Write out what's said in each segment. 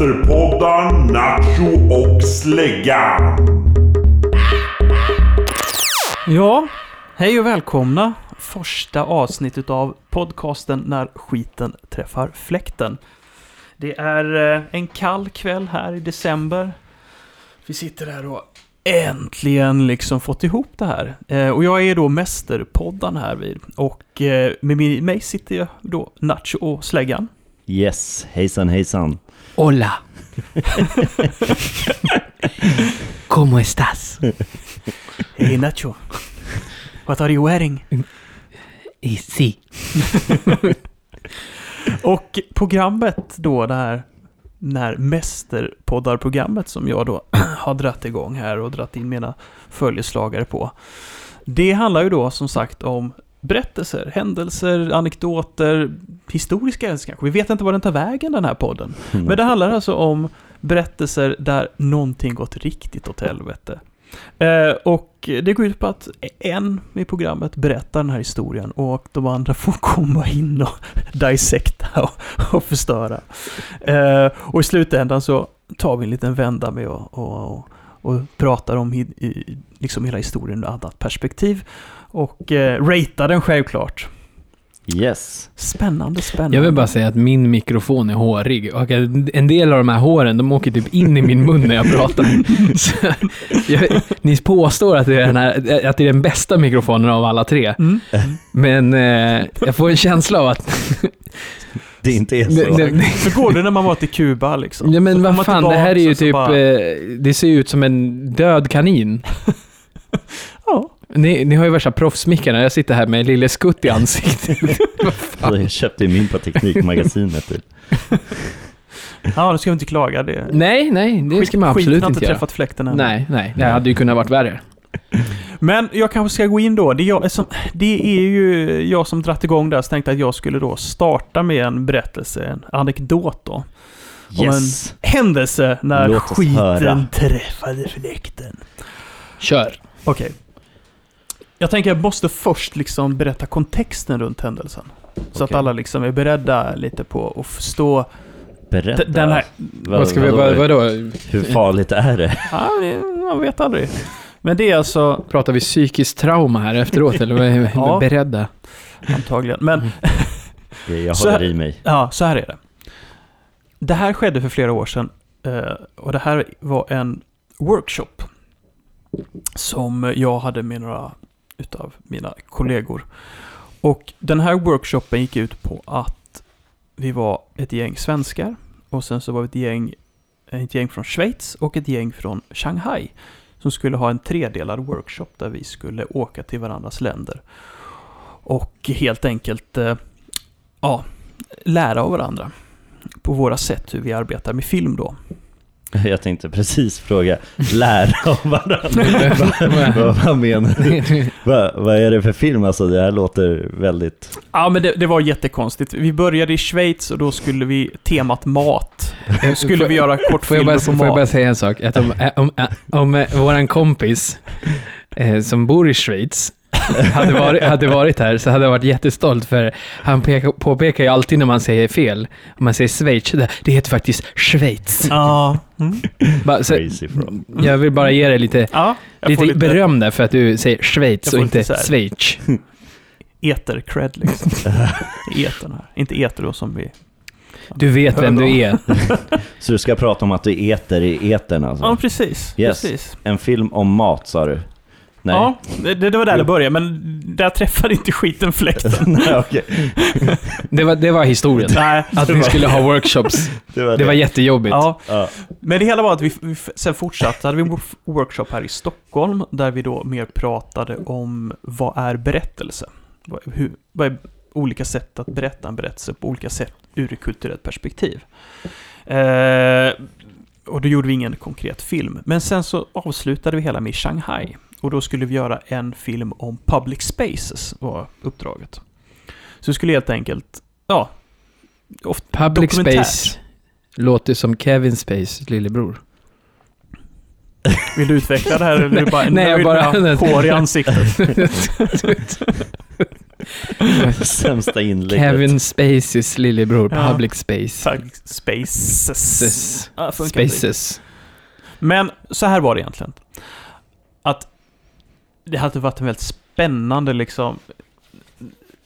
Mästerpoddaren Nacho och Släggan. Ja, hej och välkomna. Första avsnittet av podcasten När skiten träffar fläkten. Det är eh, en kall kväll här i december. Vi sitter här och äntligen liksom fått ihop det här. Eh, Och jag är då mästerpoddan här vid. Och eh, med mig- mig sitter jag då Nacho och Släggan. Yes, hejsan hejsan. Hola. ¿Cómo estás? Hej Nacho. What are you wearing? Y sí. Och programmet då, det här, det här mästerpoddarprogrammet som jag då har dratt igång här och dratt in mina följeslagare på. Det handlar ju då som sagt om berättelser, händelser, anekdoter, historiska händelser kanske. Vi vet inte var den tar vägen den här podden. Men det handlar alltså om berättelser där någonting gått riktigt åt helvete. Eh, och det går ut på att en i programmet berättar den här historien och de andra får komma in och dissekta och, och förstöra. Eh, och i slutändan så tar vi en liten vända med och, och, och, och pratar om hi, i, liksom hela historien ur ett annat perspektiv. Och eh, ratear den självklart. Yes. Spännande, spännande. Jag vill bara säga att min mikrofon är hårig och en del av de här håren, de åker typ in i min mun när jag pratar. Så, jag, ni påstår att det, är den här, att det är den bästa mikrofonen av alla tre, Mm. men eh, jag får en känsla av att... Det inte är så. Det, det, Hur går det när man varit i Kuba liksom? ja, Så men vad fan, det här är ju så typ... bara- Eh, det ser ut som en död kanin. Ja. Ni, ni har ju värsta proffsmickarna, jag sitter här med lille skutt i ansiktet. Jag köpte min på Teknikmagasinet. Typ. ja, nu ska vi inte klaga. Det. Nej, nej, det ska man absolut har inte inte göra. träffat fläkten än. Nej, nej, det hade ju kunnat varit värre. Men jag kanske ska gå in då. Det är, jag, som, det är ju jag som dratt igång det här, så tänkte att jag skulle då starta med en berättelse, en anekdot då. Om Yes. en händelse när skiten höra. träffade fläkten. Kör. Okej. Jag tänker jag måste först liksom berätta kontexten runt händelsen. Så att alla liksom är beredda lite på att förstå Berätta. den här... Vad- Vad ska vi, vadå? vad, vadå? Hur farligt är det? Ja, man vet aldrig. Men det är alltså Pratar vi psykiskt trauma här efteråt, eller vad är vi Ja. beredda? antagligen. Men Jag Så håller här- i mig. Ja, så här är det. Det här skedde för flera år sedan. eh, Och det här var en workshop. Som jag hade med några utav mina kollegor. Och den här workshopen gick ut på att vi var ett gäng svenskar. Och sen så var vi ett gäng, ett gäng från Schweiz och ett gäng från Shanghai. Som skulle ha en tredelad workshop där vi skulle åka till varandras länder. Och helt enkelt eh, ja, lära av varandra. På våra sätt hur vi arbetar med film då. Jag tänkte precis fråga, lära av varandra. vad, vad, menar du? Vad, vad är det för film? Alltså det här låter väldigt... Ja, men det, det var jättekonstigt. Vi började i Schweiz och då skulle vi, temat mat. Då skulle vi göra kortfilmer på får jag bara mat. säga en sak? Att om, om, om, om eh, våran kompis eh, som bor i Schweiz hade varit, hade varit här så hade jag varit jättestolt för han pekar, påpekar ju alltid när man säger fel. Om man säger Schweiz, det, heter faktiskt Schweiz. Ja. Mm. Bara, så, Crazy from. jag vill bara ge dig lite, ja lite, lite beröm där för att du säger Schweiz och inte Schweiz. eter-cred liksom. Etern här. Inte eter då som vi... Du vet vem du är. Så du ska prata om att du äter i etern alltså? Ja, precis. Yes. precis. En film om mat sa du? Nej. Ja, det, det var där det började, men där träffade inte skiten fläkten. Nej, okej. Det var, det var historien. Nej, Att det vi var- skulle ha workshops. Det var Det var det. jättejobbigt. Ja, Ja. Men det hela var att vi, vi f- sen fortsatte, hade vi en wo- workshop här i Stockholm där vi då mer pratade om vad är berättelse? Vad, hur, vad är olika sätt att berätta en berättelse på olika sätt ur ett kulturellt perspektiv? Eh, och då gjorde vi ingen konkret film. Men sen så avslutade vi hela med Shanghai. Och då skulle vi göra en film om public spaces, var uppdraget. Så vi skulle helt enkelt, ja, ofta Public space låter som Kevin Space lillebror. Vill du utveckla det här eller är du bara Nej, jag nöjd bara- med hår i ansiktet? Sämsta inlägget. Kevin Spaceys lillebror, Ja. Public Space. Spaces. Spaces. Inte Spaces. Men så här var det egentligen. Att det hade varit en väldigt spännande liksom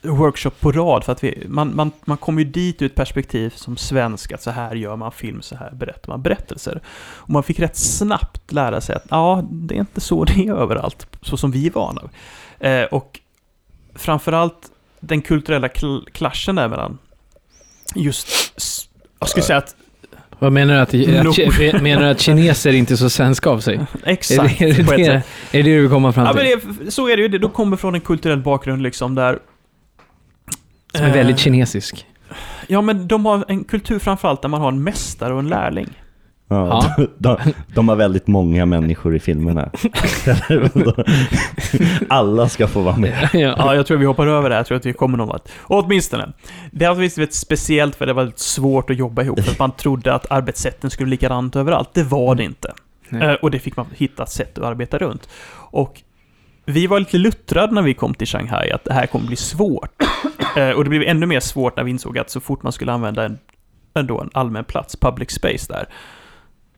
workshop på rad. För att vi, man, man, man kommer ju dit ur ett perspektiv som svensk, att så här gör man film, så här berättar man berättelser. Och man fick rätt snabbt lära sig att ja, det är inte så det är överallt, så som vi är vana. Eh, och framförallt den kulturella kl- klaschen där mellan just, jag skulle säga att, vad menar du? Att, att, menar du att kineser inte är så svenska av sig? exakt, är, det, är, det, är det du vill komma fram Ja, till? men det, så är det ju. De kommer från en kulturell bakgrund liksom där... Som är väldigt Eh, kinesisk. Ja, men de har en kultur framförallt där man har en mästare och en lärling. Ja, de, de har väldigt många människor i filmerna. Alla ska få vara med. ja. Ja, jag tror vi hoppar över det här. Jag tror att vi kommer någon vart. Åtminstone. Det har visst varit speciellt för det var väldigt svårt att jobba ihop. För att man trodde att arbetssätten skulle bli likadant överallt. Det var det inte. Nej. Eh, Och det fick man hitta sätt att arbeta runt. Och vi var lite luttrade när vi kom till Shanghai, att det här kommer bli svårt. Eh, Och det blev ännu mer svårt när vi insåg att så fort man skulle använda en, ändå en allmän plats, public space där,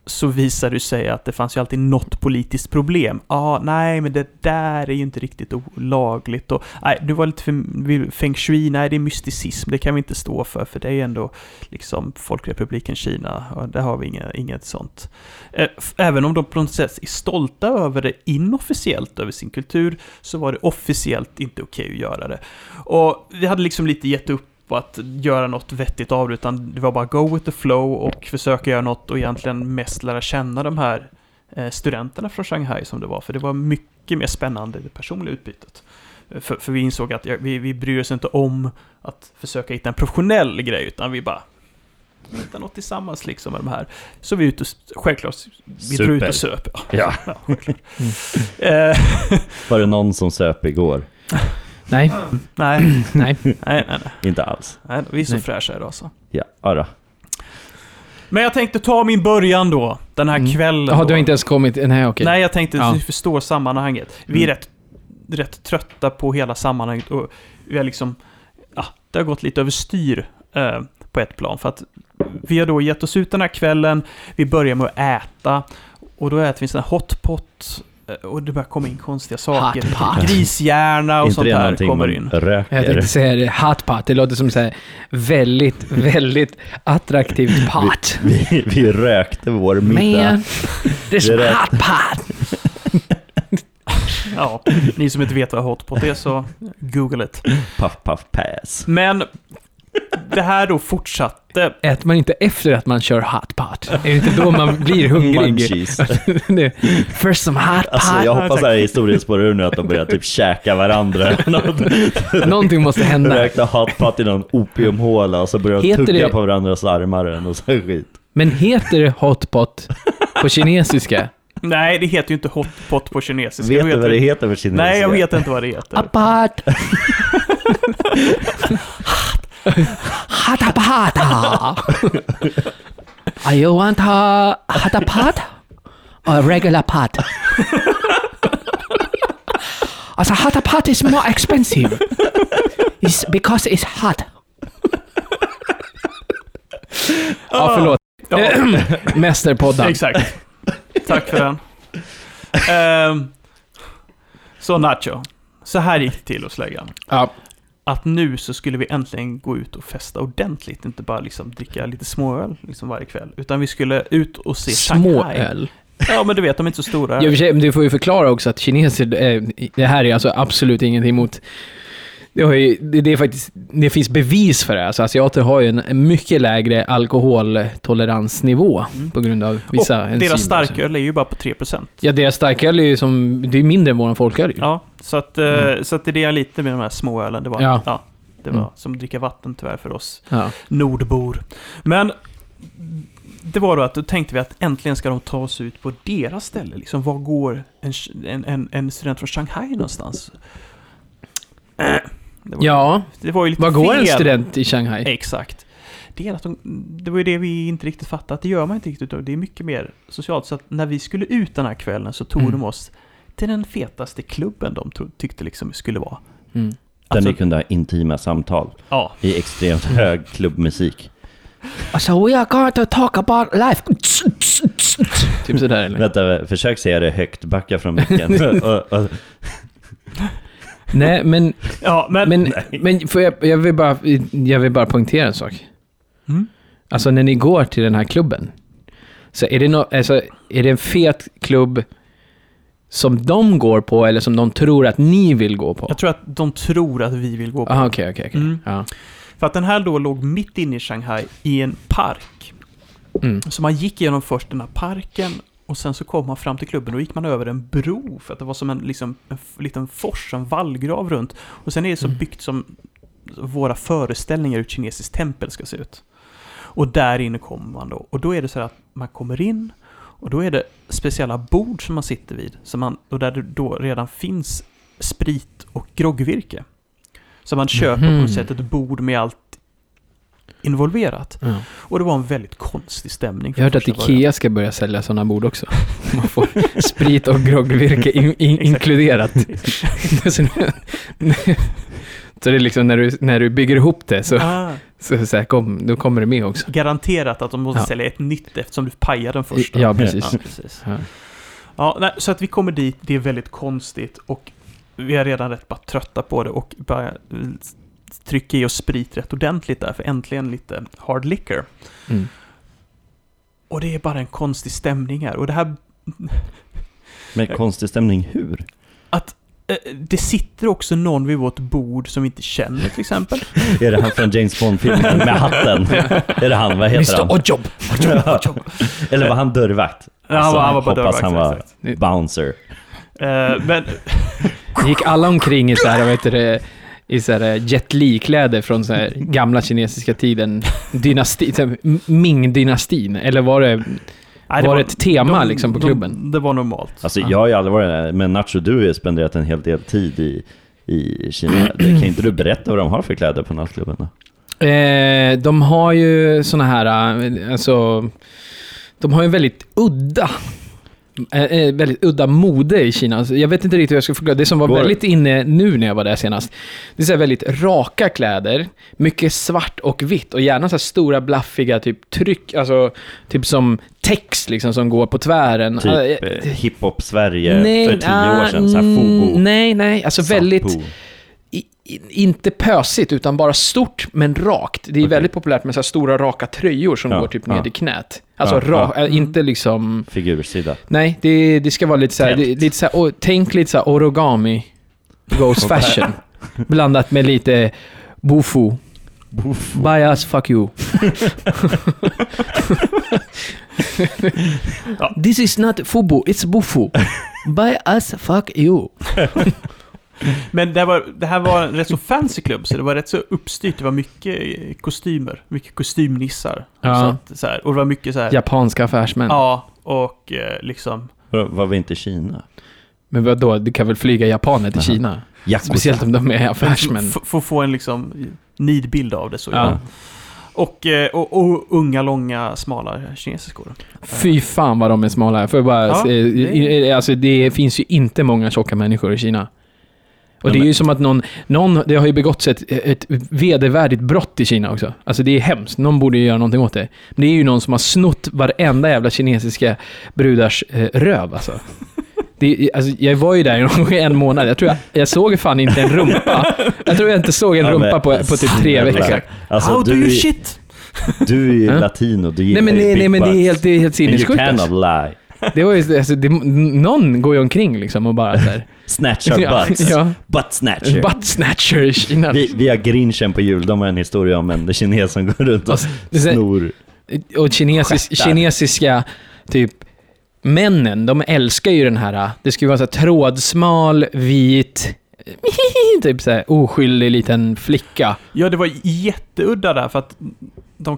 så visade det sig att det fanns ju alltid något politiskt problem. Ja, ah, nej, men det där är ju inte riktigt olagligt. Och, nej, du var lite för feng shui, nej, det är mysticism, det kan vi inte stå för, för det är ju ändå liksom Folkrepubliken Kina, och där har vi inget, inget sånt. Eh, även om de på något sätt är stolta över det inofficiellt, över sin kultur, så var det officiellt inte okej att göra det. Och vi hade liksom lite gett upp på att göra något vettigt av det, utan det var bara go with the flow och försöka göra något och egentligen mest lära känna de här eh, studenterna från Shanghai som det var, för det var mycket mer spännande det personliga utbytet. Eh, För, för vi insåg att vi, vi bryr oss inte om att försöka hitta en professionell grej, utan vi bara hitta något tillsammans liksom med de här. Så vi är ute och, självklart, vi drog ut och söp. Ja. Ja. Ja. Eh, Var det någon som söp igår? Nej, nej, nej. nej, nej, nej, Inte alls. nej. Vi är så Nej. fräscha idag så. Ja, ara. Men jag tänkte ta min början då, den här Mm. kvällen. Jaha, då. du har inte ens kommit... Nej, okej. Nej, jag tänkte Ja. att du förstår sammanhanget. Vi är Mm. rätt, rätt trötta på hela sammanhanget och vi har liksom, ja, det har gått lite överstyr eh, på ett plan. För att vi har då gett oss ut den här kvällen, vi börjar med att äta och då äter vi sån här hotpot och det börjar komma in konstiga saker. Grishjärna och inte sånt någonting kommer in. Jag röker? tänkte säga det, hot pot. Det låter som så här väldigt, väldigt attraktivt pot. Vi, vi rökte vår middag. Man, there's Det är rätt. hot pot. Ja, ni som inte vet vad hotpot är så google it. Puff puff pass. Men det här då fortsatte Äter man inte efter att man kör hot pot? Är det inte då man blir hungrig? First some hot pot. Alltså jag Ja, hoppas i historien spårar ur nu att de börjar typ käka varandra. Någonting måste hända. Rökte hotpot i någon opiumhåla och så började de tugga det- på varandras armar och sånt skit. Men heter det hot pot på kinesiska? Nej, det heter ju inte hotpot på kinesiska. Vet du vad det heter för kinesiska? Nej, jag vet inte vad det heter. Apat. Hatapata. Are you want a hatapat or a regular pot? Alltså hatapat is more expensive. It's because it's hot. Ja, ah. förlåt. Ja, Mästerpodden. exakt. Tack för den. Ehm, så Nacho, så här gick det till hos läggan. Ja. Att nu så skulle vi äntligen gå ut och festa ordentligt, inte bara liksom dricka lite småöl liksom varje kväll. Utan vi skulle ut och se Shanghai. öl. Ja, men du vet, de är inte så stora. Ja, men du får ju förklara också att kineser, eh, det här är alltså absolut ingenting mot... Det, ju, det, det är faktiskt, det finns bevis för det. Alltså asiater har ju en, en mycket lägre alkoholtoleransnivå Mm. på grund av vissa och enzymer. deras starköl är ju bara på 3%. Ja, deras starköl är ju som... Det är mindre än våran folköl. Ja, så att, eh, Mm. så att det är det jag lite med de här småölen. Det var, Ja. ja. det var Mm. som att dricka vatten tyvärr för oss Ja. nordbor. Men det var då att då tänkte vi att äntligen ska de ta oss ut på deras ställe. Liksom, var går en, en, en, en student från Shanghai någonstans? Äh, Det var, ja. det var ju lite Vad går en fel. student i Shanghai? Exakt. Det, är att de, det var ju det vi inte riktigt fattade, att det gör man inte riktigt. Det är mycket mer socialt. Så att när vi skulle ut den här kvällen så tog Mm. de oss till den fetaste klubben de tyckte liksom skulle vara. Mm. Där Alltså- ni kunde ha intima samtal Ja, i extremt hög klubbmusik. Alltså, we are going to talk about life. typ sådär eller? Vänta, försök säga det högt, backa från micken. Nej, men, ja men... men, men får jag, jag, vill bara, jag vill bara poängtera en sak. Mm. Alltså när ni går till den här klubben, så är det, no, alltså, är det en fet klubb som de går på eller som de tror att ni vill gå på? Jag tror att de tror att vi vill gå på. Aha, okej, okej, okej. Mm. Ja. För att den här då låg mitt inne i Shanghai i en park. Mm. Så man gick igenom först den här parken och sen så kom man fram till klubben och då gick man över en bro för att det var som en, liksom, en liten fors, en vallgrav runt. Och sen är det så Mm. byggt som våra föreställningar ur ett kinesiskt tempel ska se ut. Och där inne kommer man då. Och då är det så här att man kommer in och då är det speciella bord som man sitter vid. Så man, och där det då redan finns sprit och groggvirke. Så man köper på Mhm. något sätt ett bord med allt involverat. Ja. Och det var en väldigt konstig stämning. Jag har hört att första början. Ikea ska börja sälja sådana bord också. Man får sprit och groggvirke in, in, inkluderat. så, så det är liksom när du, när du bygger ihop det så, Ah, så, så här, kom, då kommer det med också. garanterat att de måste Ja. sälja ett nytt eftersom du pajar den första. Ja, precis. Ja, precis. Ja. Ja, nej, så att vi kommer dit, det är väldigt konstigt och vi är redan rätt bara trötta på det och börjar trycka i oss sprit rätt ordentligt där, för äntligen lite hard liquor. Mm. Och det är bara en konstig stämning här. Och det här, med konstig stämning, hur? att eh, det sitter också någon vid vårt bord som vi inte känner till exempel. Är det han från James Bond-filmen med hatten? Är det han? Vad heter han? Ojob! Eller var han dörrvakt? Ja, han var- han var bara hoppas dörrvakt, han var exakt. bouncer. Eh, men Gick alla omkring i så här, vad heter det, i så här Jet Li-kläder från så här gamla kinesiska tiden, dynasti, Ming-dynastin? Eller var det, nej, var det ett tema liksom på klubben? De, det var normalt. Alltså jag har ju aldrig varit där, men Nacho, du har ju spenderat en hel del tid i, i Kina. Kan inte du berätta vad de har för kläder på nattklubben då? Eh, de har ju såna här, eh, alltså, de har ju väldigt udda, eh, eh, väldigt udda mode i Kina. Alltså, jag vet inte riktigt hur jag ska förklara. Det som var väldigt inne nu när jag var där senast, det är så väldigt raka kläder, mycket svart och vitt och gärna så här stora blaffiga typ tryck, alltså typ som text liksom som går på tvären. Typ Eh, eh, hiphop-Sverige för tio år sedan, så här mm. Nej, nej, alltså väldigt Sampo. i, inte pösigt, utan bara stort men rakt. Det är Okej. väldigt populärt med så stora raka tröjor som Ja, går typ ja. ner till knät. Alltså Ja, ra, ja. äh, inte liksom... Figursida. Nej, det, det ska vara lite så här, det, lite så här och, tänk lite så här origami goes fashion. blandat med lite bufu. Buy us, fuck you. This is not fubu, it's. Buy us, fuck you. Men det, var, det här var en rätt så fancy klubb, så det var rätt så uppstyrt. Det var mycket eh, kostymer, mycket kostymnissar. Ja. Så att, så här, och det var mycket så här... Japanska affärsmän. Ja, och eh, liksom... Var, vi inte i Kina? Men vadå, du kan väl flyga japaner till Aha. Kina? Yakuza. Speciellt om de är affärsmän. F- Få få en liksom nidbild av det så. Ja. Och, eh, och, och unga, långa, smala kinesiskor. Fy fan vad de är smala. Jag bara Ja, det- alltså det finns ju inte många tjocka människor i Kina. Och det är men- ju som att någon, någon, det har ju begåtts ett, ett vedervärdigt brott i Kina också. Alltså det är hemskt, någon borde ju göra någonting åt det. Men det är ju någon som har snott varenda jävla kinesiska brudars eh, röv alltså. Det, alltså. Jag var ju där i en månad, jag tror jag, jag såg fan inte en rumpa. Jag tror jag inte såg en Ja, rumpa men på, på typ tre veckor. Alltså, How do du, you shit? du är ju latino, du Nej gillar men, ju nej, nej, men det är helt, det är helt And You sinnessjukt. cannot Alltså. lie. Det var ju, alltså, det, någon går ju omkring liksom och bara så här, Snatchar butts. ja. Butt snatcher. Butt snatcher i Kina. Vi, vi har Grinchen på jul, de har en historia om en kines som går runt och Alltså, snor. Och kinesis, Stjärtar. kinesiska, typ, männen, de älskar ju den här, det ska ju vara så här trådsmal, vit, typ så här oskyldig liten flicka. Ja, det var jätteudda där för att de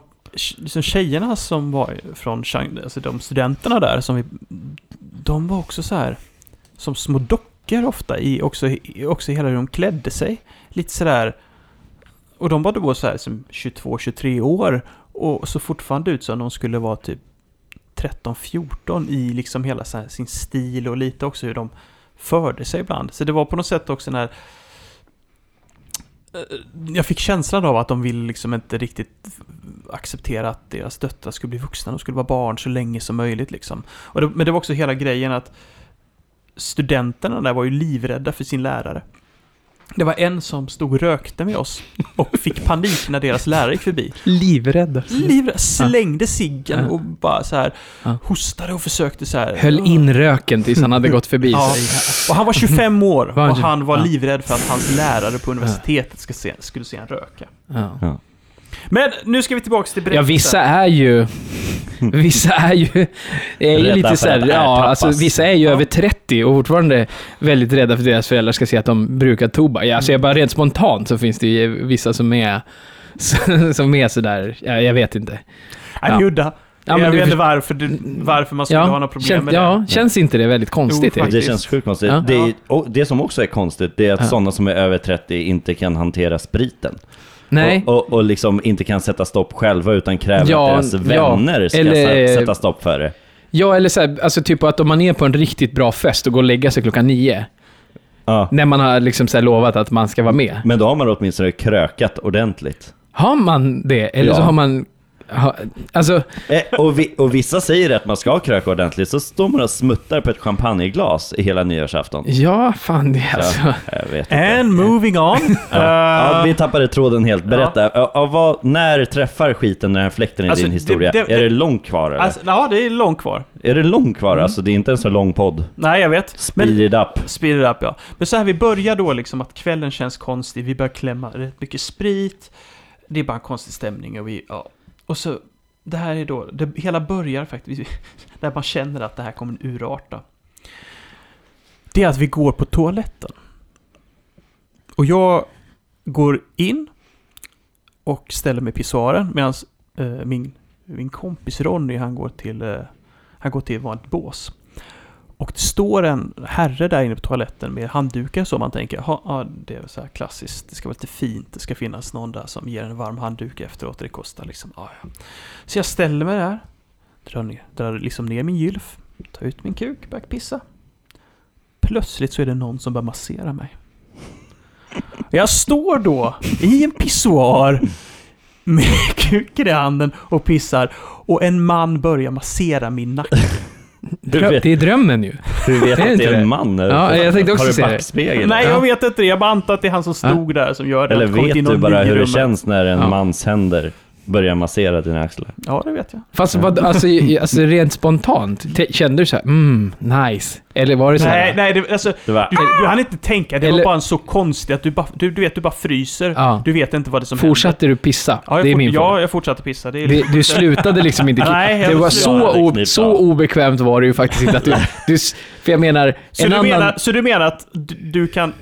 liksom tjejerna som var från Chang... alltså de studenterna där som vi, de var också så här som små dockor ofta i också, i- också hela hur de klädde sig. Lite sådär, och de var då så här som 22-23 år och så fortfarande ut som de skulle vara typ 13-14 i liksom hela så här sin stil och lite också hur de förde sig ibland. Så det var på något sätt också när här Eh, jag fick känslan av att de ville liksom inte riktigt acceptera att deras döttrar skulle bli vuxna. De skulle vara barn så länge som möjligt liksom. Och det, men det var också hela grejen att studenterna där var ju livrädda för sin lärare. Det var en som stod och rökte med oss och fick panik när deras lärare gick förbi. Livrädda. Livrädd, slängde ciggen och bara så här hostade och försökte så här. Höll in röken tills han hade gått förbi. Ja. Och han var 25 år och han var livrädd för att hans lärare på universitetet ska se, skulle se han röka. Ja. Men nu ska vi tillbaka till Ja, berättelsen. vissa är ju... Vissa är ju... är ju lite för så här, att ja, alltså, vissa är ju Ja. över 30 och fortfarande väldigt rädda för att deras föräldrar ska se att de brukar tobak. Ja, alltså jag bara rent spontant så finns det ju vissa som är... Som är sådär, ja, jag vet inte. Ja. udda. Ja, jag du vet inte varför, du, varför man skulle Ja, ha några problem kän, med ja, det. känns inte det väldigt konstigt? Jo? Det känns sjukt konstigt. Ja. Det, är, Ja. och det som också är konstigt, det är att Ja. sådana som är över 30 inte kan hantera spriten. Nej. Och, och, och liksom inte kan sätta stopp själva utan kräver Ja, att deras ja. vänner ska Eller- sä- sätta stopp för det. Ja, eller så här, alltså typ att om man är på en riktigt bra fest och går och lägga sig klockan nio, Ja. när man har liksom så lovat att man ska vara med. Men då har man åtminstone krökat ordentligt. Har man det? Eller Ja. så har man... Ha, alltså, Eh, och, vi, och vissa säger att man ska kröka ordentligt, så står man och smuttar på ett champagneglas i hela nyårsafton. ja, fan det är alltså... Ja, jag vet inte. And moving on. Ja, Eh, vi tappade tråden helt. Berätta, ja. ja, vad, när träffar skiten den här fläkten i Alltså, din det- historia? det- är det långt kvar eller? alltså, ja, det är långt kvar. är det långt kvar? Alltså det är inte en så lång podd. Nej, jag vet. Speed Men, it up. speed it up, ja. Men så här, vi börjar då liksom att kvällen känns konstig. Vi börjar klämma rätt mycket sprit. Det är bara en konstig stämning och vi, ja. Och så, det här är då, det hela börjar faktiskt, där man känner att det här kommer urarta. Det är att vi går på toaletten. Och jag går in och ställer mig i pissoaren medan eh, min, min kompis Ronny, han går till, eh, han går till ett vanligt bås. Och det står en herre där inne på toaletten med handdukar så man tänker, "Jaha, ja, det är så här klassiskt, det ska vara lite fint, det ska finnas någon där som ger en varm handduk efteråt, det kostar liksom, ja, ja. Så jag ställer mig där, drar, ner, drar liksom ner min gylf, tar ut min kuk, börjar pissa. Plötsligt så är det någon som börjar massera mig. Jag står då i en pissoar med kuken i handen och pissar och en man börjar massera min nacke. Du Drö- vet, det är drömmen ju. du vet det att det är det? en man? eller? Ja, jag tänkte också Har du det. backspegel? Nej, Ja. jag vet inte det. Jag bara antar att det är han som stod där som gör det. Eller vet du bara hur det känns när en Ja. mans händer börjar massera dina axlar? Ja, det vet jag. Fast vad, alltså, alltså rent spontant, kände du så här, mm, nice? Eller var det så här? Nej, nej, det, alltså, Det var, du, du hann inte tänka. Det Eller- var bara en så konstigt att du bara, du, du vet, du bara fryser. Ja. Du vet inte vad det som Fortsatte du pissa? händer. Ja, jag det är fort- min Ja, fråga. jag fortsatte pissa. Det är Det, du slutade liksom inte Nej, jag Det var slutade så, o, knipa. så obekvämt var det ju faktiskt inte att du... du s- för jag menar, så, en du annan... menar, så du menar att du, du kan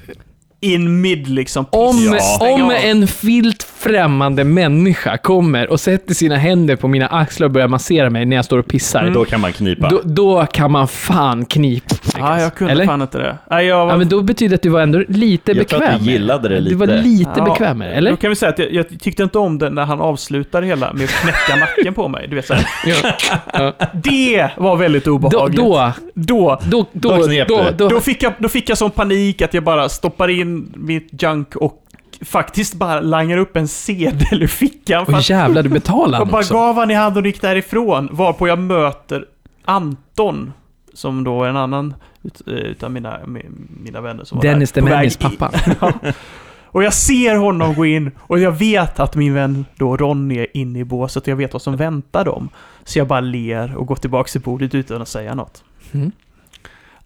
in mid liksom Om, stänga om en vilt främmande människa kommer och sätter sina händer på mina axlar och börjar massera mig när jag står och pissar, Då kan man knipa. då, då kan man fan knipa. Ja, jag kunde Eller? fan inte det. Nej, jag var, Ja, men då betyder det att du var ändå lite Jag tror bekväm. att du gillade det Du var lite. lite Ja, bekvämare, eller? Då kan vi säga att jag, jag tyckte inte om det när han avslutade hela med att knäcka nacken på mig. Du vet så här. Ja. Det var väldigt Då, obehagligt. då, då, då, då, Då knep då, du. då, Då fick, jag, då fick jag sån panik att jag bara stoppar in mitt junk och faktiskt bara langar upp en sedel ur fickan. Att, jävlar, du betalade och han bara också. gav han i hand och gick därifrån. Varpå jag möter Anton, som då är en annan ut, eh, utav mina, mi- mina vänner som var Dennis där, väg Demennis in. pappa. Ja. Och jag ser honom gå in och jag vet att min vän då Ronny är inne i båset och jag vet vad som väntar dem. Så jag bara ler och går tillbaka till bordet utan att säga något. Mm.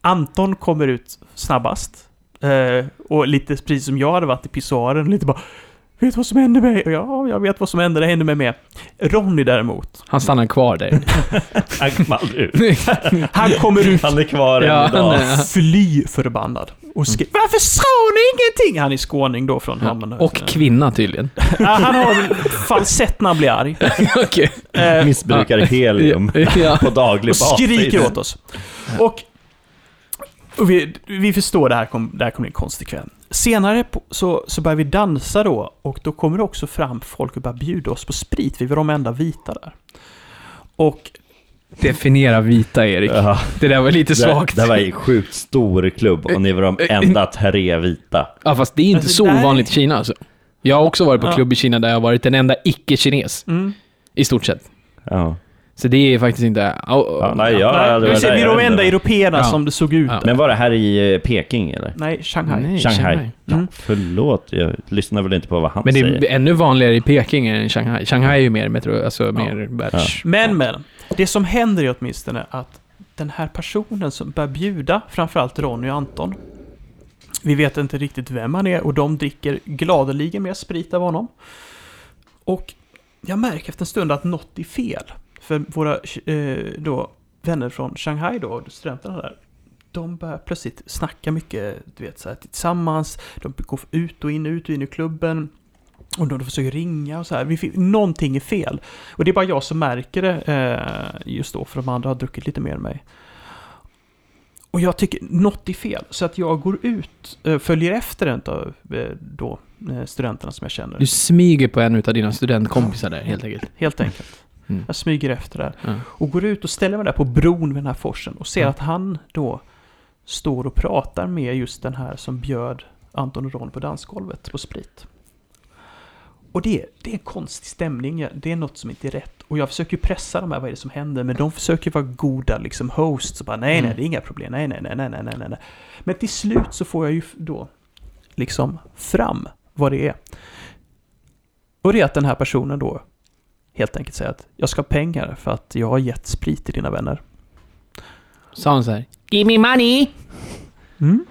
Anton kommer ut snabbast. Eh, och lite precis som jag hade varit i pissoaren, lite bara Vet du vad som hände mig? Och Ja, jag vet vad som hände, det hände mig med. Ronny däremot, Han stannar kvar där. Han kom aldrig ut. han kommer ut Han är kvar Ja, än idag. han fly förbannad. Och skrev Varför sa ni ingenting? Han är skåning då från Hammarby. Och kvinna tydligen. Ja, han har falsett när han blir arg. Okej. Eh, Missbrukar helium Ja. på daglig och basis. skriker åt oss. Och, och vi, vi förstår det här kommer det här kommer bli en konstig kväll. Senare på, så, så börjar vi dansa då och då kommer det också fram folk och börjar bjuda oss på sprit. Vi var de enda vita där. Och Definiera vita, Erik. Ja, Det där var lite det, svagt. det var en sjukt stor klubb och ni var de enda tre vita. Ja, fast det är inte Alltså, så ovanligt i Kina alltså. Jag har också varit på Ja. klubb i Kina där jag har varit den enda icke-kines, Mm. i stort sett. Ja. Så det är faktiskt inte... Ja, nej, jag, Nej, det var vi är jag de enda européerna Ja. som det såg ut. Ja. Men var det här i eh, Peking eller? Nej, Shanghai. Nej, Shanghai. Ja, Mm. Förlåt, jag lyssnar väl inte på vad han Men det säger. är ännu vanligare i Peking än i Shanghai. Shanghai är ju mer metro, alltså mer världs... Men, men. Det som händer är åtminstone att den här personen som börjar bjuda, framförallt Ronny och Anton. Vi vet inte riktigt vem han är och de dricker gladeligen mer sprit av honom. Och jag märker efter en stund att något är fel. För våra eh, då, vänner från Shanghai då, studenterna där. De börjar plötsligt snacka mycket, du vet, så här, tillsammans. De går ut och in, ut och in i klubben. Och de, försöker ringa och så här. Vi, fick- någonting är fel. Och det är bara jag som märker det eh, just då, för de andra har druckit lite mer än mig. Och jag tycker något är fel, så att jag går ut, eh, följer efter en av eh, då, eh, studenterna som jag känner. Du smyger på en av dina studentkompisar där, helt enkelt. Helt enkelt. Mm. Jag smyger efter där. Ja. Och går ut och ställer mig där på bron vid den här forsen och ser Ja. att han då står och pratar med just den här som bjöd Anton och Ron på dansgolvet på sprit. Och det, det är en konstig stämning, det är något som inte är rätt. Och jag försöker pressa de här, vad är det som händer? Men de försöker vara goda liksom hosts och bara nej, nej, Mm. det är inga problem, nej, nej, nej, nej, nej, nej. Men till slut så får jag ju då liksom fram vad det är. Och det är att den här personen då helt enkelt säger att jag ska ha pengar för att jag har gett sprit till dina vänner. Sa han så här. Give me money! Mm.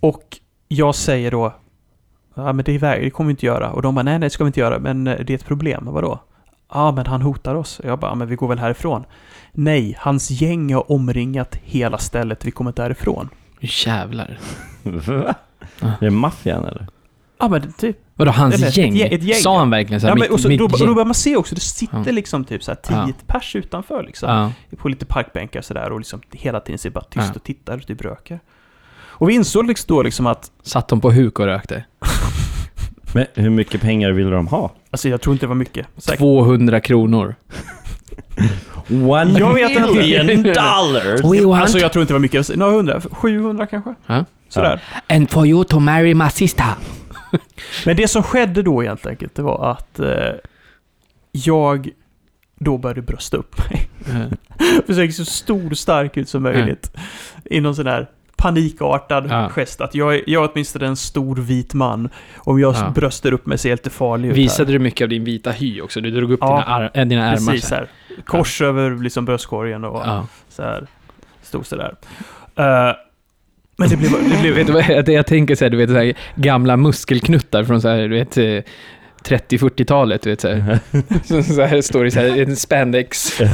Och jag säger då, ja men det, är, väg- det kommer vi inte göra. Och de bara, nej nej det ska vi inte göra, men eh, det är ett problem. Vadå? Ja men han hotar oss. Jag bara, men vi går väl härifrån. Nej, hans gäng har omringat hela stället, vi kommer inte härifrån. Jävlar. Va? Är det maffian eller? Ja men typ. Vadå, hans Eller ett gäng? gäng- ett gäng. Sa han verkligen så här, Ja, men, mitt, och så, mitt då, då börjar man se också, det sitter Ja. liksom typ så här tio Ja. pers utanför liksom. Ja. på lite parkbänkar sådär och liksom hela tiden ser bara tyst Ja. och tittar och typ röker. Och vi insåg liksom då liksom att, Satt de på huk och rökte? Men hur mycket pengar vill de ha? alltså jag tror inte det var mycket. Säkert. 200 kronor. One Jag vet inte. million dollars! We want... Alltså jag tror inte det var mycket, några hundra, 700 kanske? Ja. Sådär. And for you to marry my sister. Men det som skedde då helt enkelt, det var att eh, jag då började brösta upp mig. Försöker se så stor och stark ut som möjligt. I någon sån här panikartad Ja. gest. Att jag, jag är åtminstone en stor vit man. Om jag Ja. bröstar upp mig ser lite farlig ut här. Visade du mycket av din vita hy också? Du drog upp Ja. dina, ar- äh, dina ärmar Precis så här. här. Kors över liksom bröstkorgen och Ja. så här. Stod sådär. Uh, men det blev... Det blev Vet du vad, det jag tänker så här, du vet så här, gamla muskelknuttar från så här, du vet, eh, 30-40-talet, du vet så här. Så, så här står det så här, en spandex. med,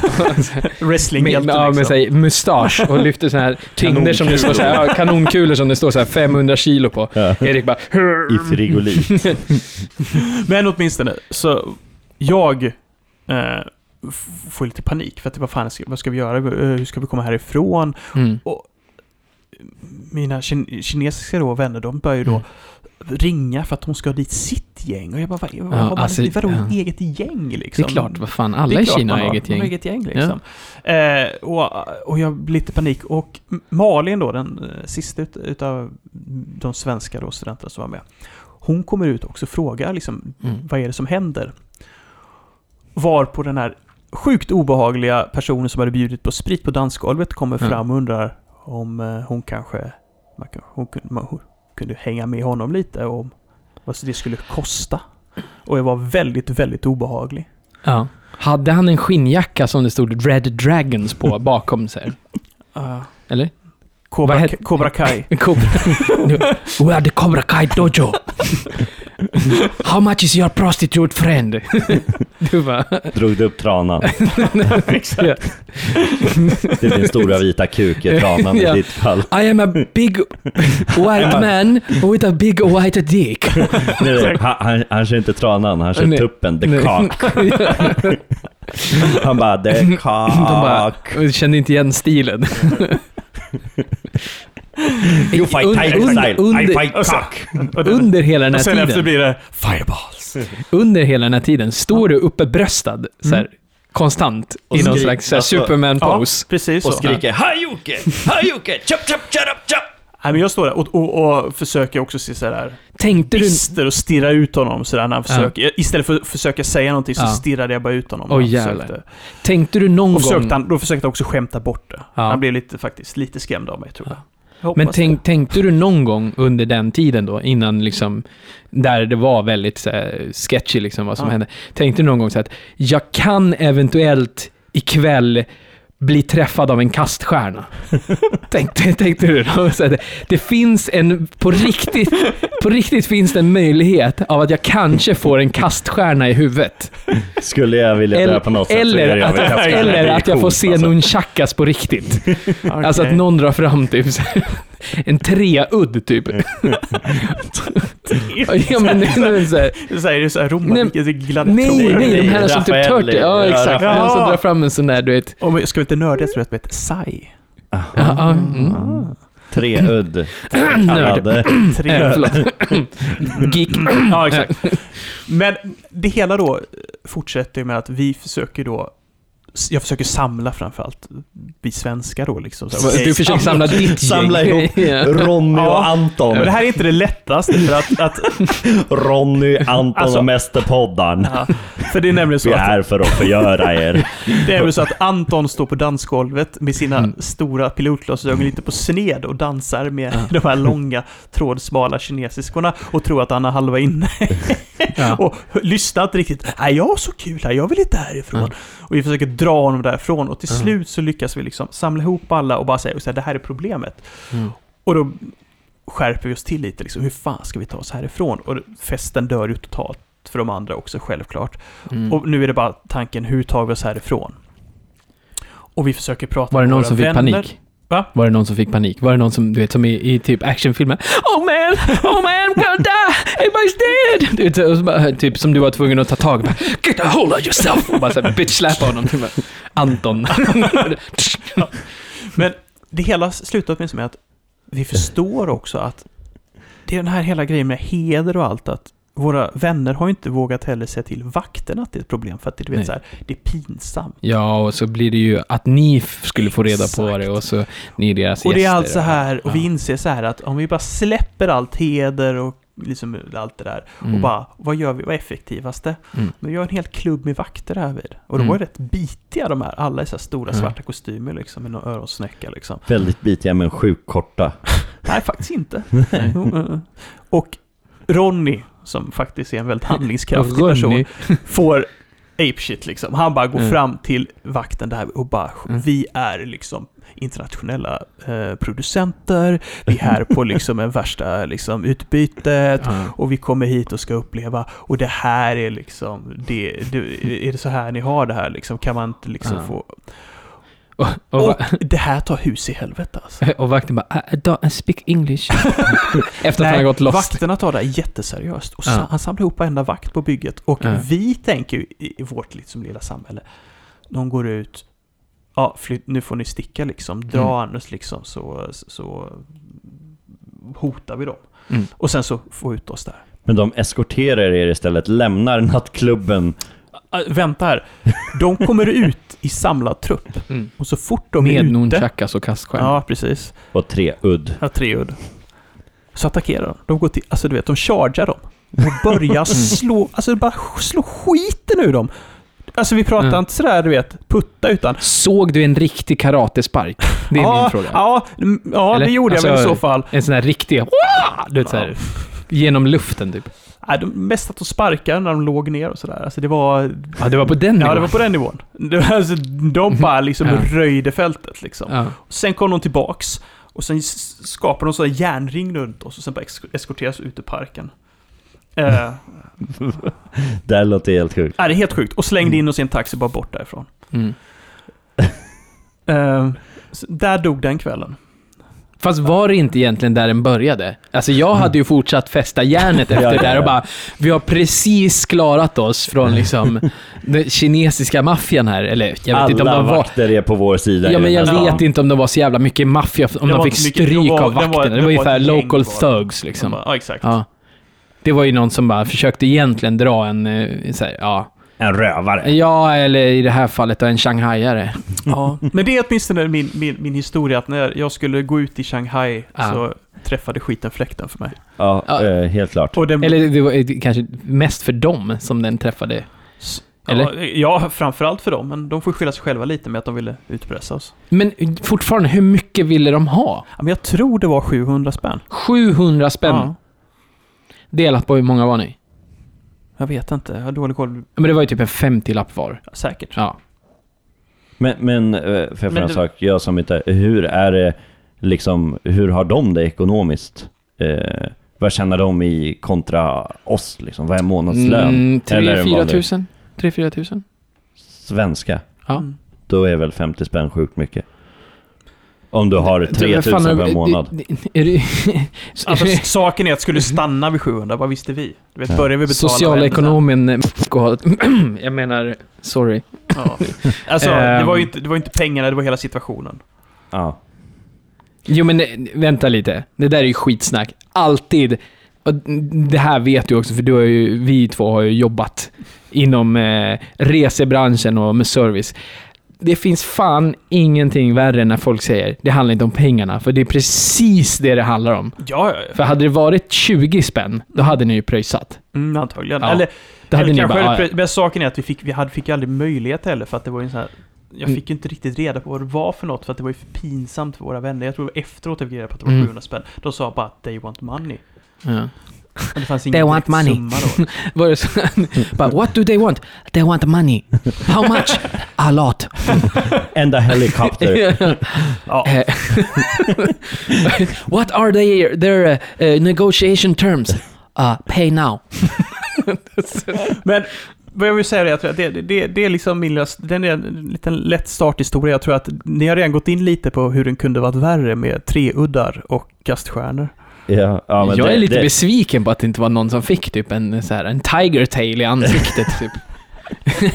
wrestlinghjälte med, ja, med liksom. så här, mustasch och lyfter så här tyngder som det står så här, ja, kanonkulor som det står så här 500 kilo på. Ja. Erik bara... I frigolit. Men åtminstone, så jag eh, får lite panik. För att vad fan, vad ska vi göra? Eh, Hur ska vi komma härifrån? Mm. Mina kin- kinesiska då, vänner, de börjar ju då Mm. ringa för att de ska ha dit sitt gäng. Och jag bara, vad, Ja, har man, alltså, vadå ja. eget gäng Det liksom? är klart, vad fan, Det alla i Kina har eget gäng. eget gäng liksom. Eh, och, och jag blir lite panik. Och Malin då, den eh, sista ut, utav de svenska då, studenterna som var med. Hon kommer ut och också frågar liksom, Mm. vad är det som händer? Var på den här sjukt obehagliga personen som hade bjudit på sprit på dansgolvet kommer Ja. fram och undrar om eh, hon kanske hon kunde, hon kunde hänga med honom lite och vad det skulle kosta. Och jag var väldigt, väldigt obehaglig. Ja. Hade han en skinnjacka som det stod Red Dragons på bakom sig? Uh, Eller? Cobra, Cobra Kai. Cobra. We are the Cobra Kai Dojo. How much is your prostitute friend? Du bara... Drog du upp tranan? Exakt. Det är din stora vita kuk i tranan i ditt fall. I am a big white man with a big white dick. Nej, nej, han, han, kör inte tranan, han kör Nej. tuppen, the Nej. cock. Han bara, the De bara, cock. kände inte igen stilen. You fight Un- tiger under- style, I under- fight Och så- cock. Och, Under hela den och här sen efter tiden, blir det Fireballs. under hela den här tiden, står du uppe bröstad så här, konstant Och i någon skrik- slags alltså- Ja, Superman-pose. precis Och så. skriker Hajuke, Hajuke, chop chop chop chop. Nej, men jag står där och, och, och försöker också se sådär Tänkte du... bister och stirra ut honom sådär när han försöker. Istället för att försöka säga någonting så Ja. stirrade jag bara ut honom. Han jävlar. försökte. Tänkte du någon Och gång... försökte han, då försökte han också skämta bort det. Ja. Han blev lite, faktiskt lite skrämd av mig tror jag. Men tänk, tänkte du någon gång under den tiden då, innan liksom, där det var väldigt så här, sketchy liksom vad som Ja. hände. Tänkte du någon gång så att jag kan eventuellt ikväll bli träffad av en kaststjärna? tänkte, tänkte du? Så det, det finns en, på riktigt, på riktigt finns det en möjlighet av att jag kanske får en kaststjärna i huvudet. Skulle jag vilja dö Eller, på något sätt så eller, det att, över kassan. eller att jag får se alltså. nunchakas på riktigt. Alltså att någon drar fram typ så här, en treudd typ. ja, men, nej, nej, så här, Det säger du såhär romarriket, det är gladiatorer. nej, nej, de här som typ törter. Ja, Ja, exakt. Raffaelli. De som drar fram en sån där, du vet. Om vi ska vi inte nörda, jag tror att det heter Sai. Ja, mm. Treudd. Nörd. Tre. Eh. Geek. Ja, exakt. Men det hela då fortsätter med att vi försöker då jag försöker samla framförallt vi svenskar då liksom. Så, okej, Du försöker samla ditt gäng. Samla ihop Ja. Ronny och Ja. Anton. Men det här är inte det lättaste för att, att Ronny, Anton Alltså- och Mästerpoddarn. ja, för det är nämligen Vi så är att här för att förgöra er. Det är väl så att Anton står på dansgolvet med sina stora pilotglasögon lite på sned och dansar med de här långa trådsmala kinesiskorna och tror att han har halva inne. Ja. och inte riktigt. Nej, jag har så kul här, jag vill inte härifrån. Och vi försöker dra honom därifrån och till Ja. slut så lyckas vi liksom samla ihop alla och bara säga här, det här är problemet. Mm. Och då skärper vi oss till lite liksom, hur fan ska vi ta oss härifrån? Och festen dör ju totalt för de andra också självklart. Mm. Och nu är det bara tanken, hur tar vi oss härifrån? Och vi försöker prata Var det med någon våra som fick vänner. panik? Va? Var det någon som fick panik? Var det någon som, du vet, som i, i typ actionfilmer? Oh man! Oh man, I'm gonna die! Everybody's dead! Du vet, och så bara, typ som du var tvungen att ta tag i. Get a hold of yourself! Och bara såhär bitch-slappa honom. Typ, Anton. Men det hela slutar med med att vi förstår också att det är den här hela grejen med heder och allt att våra vänner har ju inte vågat heller säga till vakterna att det är ett problem för att det, du vet, så här, det är pinsamt. ja, och så blir det ju att ni skulle få reda på Exakt. det och så ni är deras Och det är allt så här, och vi inser så här att om vi bara släpper allt heder och liksom allt det där och Mm. bara, vad gör vi, vad är effektivaste? Mm. Men vi har en hel klubb med vakter här vid. Och de Mm. var ju rätt bitiga de här, alla i så här stora Ja. svarta kostymer liksom, med någon öronsnäcka liksom. Väldigt bitiga men sjukt korta. Nej, faktiskt inte. Och Ronny, som faktiskt är en väldigt handlingskraftig person, får apeshit liksom. Han bara går Mm. fram till vakten där och bara, Mm. vi är liksom internationella eh, producenter, vi är här på liksom en värsta liksom utbytet, Ja. och vi kommer hit och ska uppleva, och det här är liksom, det, det, är det så här ni har det här liksom? Kan man inte liksom få... Och, och, Och det här tar hus i helvete alltså. och vakten bara, I, don't speak English. Efter att han har gått lost. vakterna tar det jätteseriöst. Och Ja. han samlar ihop varenda vakt på bygget. Och Ja. vi tänker ju i vårt liksom lilla samhälle, de går ut, ja, flytt, nu får ni sticka liksom, dra Mm. annars liksom så, så hotar vi dem. Mm. Och sen så få ut oss där. Men de eskorterar er istället, lämnar nattklubben. Äh, vänta här, de kommer ut i samlad trupp. Mm. Och så fort de är Med ute... nunchakas och kaststjärnor. Ja, precis. Och treudd. Ja, treudd. Så attackerar de. De går till, alltså du vet, de chargear dem. Och börjar slå, alltså bara slå skiten ur dem. Alltså vi pratar Mm. inte sådär, du vet, putta utan... Såg du en riktig karatespark? Det är ja, min fråga. Ja, mm, ja Eller? det gjorde jag väl Alltså, i så fall. En sån här riktig... Du vet såhär, genom luften typ. Nej, de mest att de sparkade när de låg ner och sådär. Alltså det var... Ja, det var på den Ja, nivån. det var på den nivån. Var, alltså, de bara liksom Ja. röjde fältet liksom. Ja. Sen kom de tillbaks och sen skapade de sådär järnring runt oss och sen bara esk- eskorteras ut ur parken. Eh, Det här låter helt sjukt. Ja, det är helt sjukt. Och slängde in oss i en taxi bara bort därifrån. Mm. Så där dog den kvällen. Fast var det inte egentligen där den började? Alltså jag hade ju fortsatt fästa järnet efter det där och bara, vi har precis klarat oss från liksom den kinesiska maffian här. Eller jag vet inte om de var... vakter är på vår sida. Ja, men jag vet inte om de var så jävla mycket maffia, om Det de fick stryk det var- av det var- vakterna. Det det var gäng local var det. thugs liksom. Ja, exakt. Ja. Det var ju någon som bara försökte egentligen dra en, eh, så här, ja. En rövare. Ja, eller i det här fallet en shanghaiare. Ja. Men det är åtminstone min, min, min historia, att när jag skulle gå ut i Shanghai Ja. så träffade skiten fläkten för mig. Ja, Ja. eh, helt klart. Och den, Eller det var eh, kanske mest för dem som den träffade. eller? Ja, framförallt för dem. Men de får skylla sig själva lite med att de ville utpressa oss. Men fortfarande, hur mycket ville de ha? Men jag tror det var 700 spänn. 700 spänn Ja, delat på hur många var ni? Jag vet inte. Jag har dålig koll. Men det var ju typ en 50-lapp var. Ja, säkert. Ja. Men, men eh, för jag Men fråga en du- sak, jag som inte, hur är det liksom, hur har de det ekonomiskt? Eh, vad tjänar de i kontra oss liksom? Vad är månadslön? Mm, Eller en 3-4 vanlig- tusen? 3-4 tusen? Svenska? Ja. Mm. Då är väl 50 spänn sjukt mycket? Om du har Vad 3000 fan, per är- månad. Är Alltså, saken är att skulle stanna vid 700, vad visste vi? Du vet, Ja. börjar vi betala... Socialekonomen... eh, Jag menar, sorry. Ja. Alltså, det Ehm. var, ju inte, det var inte pengarna, det var hela situationen. Ja. Jo men eh, vänta lite. Det där är ju skitsnack. Alltid. Det här vet du också, för du har ju, vi två har ju jobbat inom eh, resebranschen och med service. Det finns fan ingenting värre när folk säger det handlar inte om pengarna, för det är precis det det handlar om. Ja, ja, ja. För hade det varit 20 spänn, då hade ni ju pröjsat. Mm, antagligen. Ja. Eller, Då hade eller ni kanske, bara, hade "Ah, pre- men saken är att vi fick, vi hade, fick aldrig möjlighet heller, för att det var ju en sån här... Jag Mm. fick ju inte riktigt reda på vad det var för något, för att det var ju för pinsamt för våra vänner. Jag tror efteråt jag fick reda på att det var Mm. 700 spänn. De sa bara att they want money. ja. Men det fanns They ingen want direkt money. summa då. Var det så? But what do they want? They want money. How much? A lot. And a helicopter. Ja, Eh, What are they, their uh, uh, negotiation terms? Uh, pay now. men vad jag vill säga är att det, det, det, det är liksom min lilla, den är en liten lätt starthistoria. Jag tror att ni har redan gått in lite på hur den kunde varit värre med treuddar och kaststjärnor. Ja, ja, men jag det, är lite det, besviken på att det inte var någon som fick typ en, så här, en tiger tail i ansiktet. typ.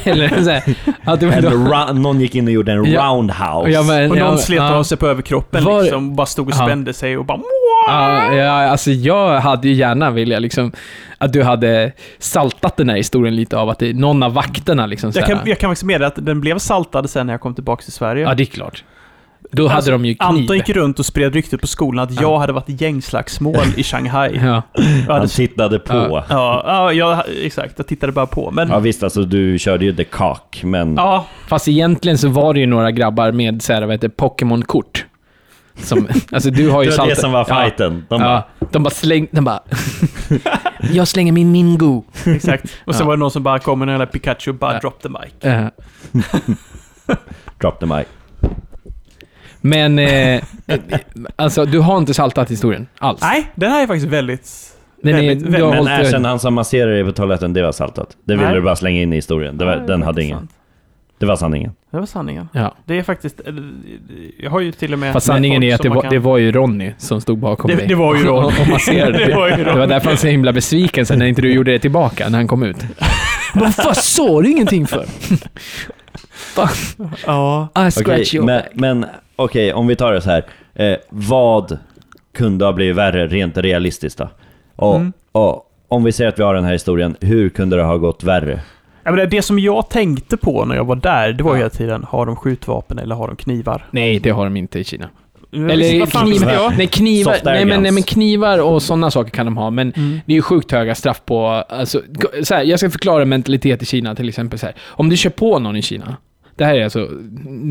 Eller så här, att det var någon gick in och gjorde en Ja. roundhouse. ja, men, Och någon ja, slet ja. av sig på överkroppen Var- liksom, och bara stod och Ja. spände sig och bara Ja, ja, alltså jag hade ju gärna velat liksom att du hade saltat den här historien lite av att det, någon av vakterna liksom Jag kan, jag kan faktiskt meddela att den blev saltad sen när jag kom tillbaka till Sverige. Ja, det är klart. Då Alltså, hade de ju kniv. Anton gick runt och spred ryktet på skolan att Ja. jag hade varit i gängslagsmål i Shanghai. Ja. Jag hade, Han tittade på. Ja. ja, ja, jag, exakt. Jag tittade bara på. Men, Ja ja. visst, alltså du körde ju the cock, men... Fast egentligen så var det ju några grabbar med så här, vad heter det, Pokémon-kort. Som, alltså du har ju det var det som var Ja. fighten. De bara, Ja, de bara slängde, de bara... jag slänger min Mingo. exakt. Och så Ja. var det någon som bara kom med en jävla Pikachu och bara Ja. drop the mic. Drop the mic. Men, eh, alltså du har inte saltat historien alls. Nej, den här är faktiskt väldigt... Den är, väldigt- du har Men hållit Ashen, han som masserar dig på toaletten, det var saltat. Det ville Nej. du bara slänga in i historien. Det var, Nej, den hade ingen. Det var sanningen. Det var sanningen. Ja. Det är faktiskt... eller, Jag har ju till och med... Fast med sanningen folk är att som det man var, kan- det var ju Ronny som stod bakom Det- dig. det var ju Ronny. Och, masserade. Det var ju det var Ronny. därför han var så himla besviken sen när inte du gjorde det tillbaka, när han kom ut. Vad fan sa du ingenting för? Ja. I Okej, scratch your men, back. men okej, om vi tar det så här. Eh, vad kunde ha blivit värre rent realistiskt då? Och, Mm. och om vi säger att vi har den här historien, hur kunde det ha gått värre? Ja, men det, det som jag tänkte på när jag var där, det var ju Ja. hela tiden, har de skjutvapen eller har de knivar? Nej, det har de inte i Kina. Eller vad fan knivar, jag? nej, knivar, Soft nej, men, nej, men knivar och sådana saker kan de ha, men Mm. det är ju sjukt höga straff på... Alltså, så här, jag ska förklara mentalitet i Kina till exempel. Så här. Om du kör på någon i Kina, det här är alltså,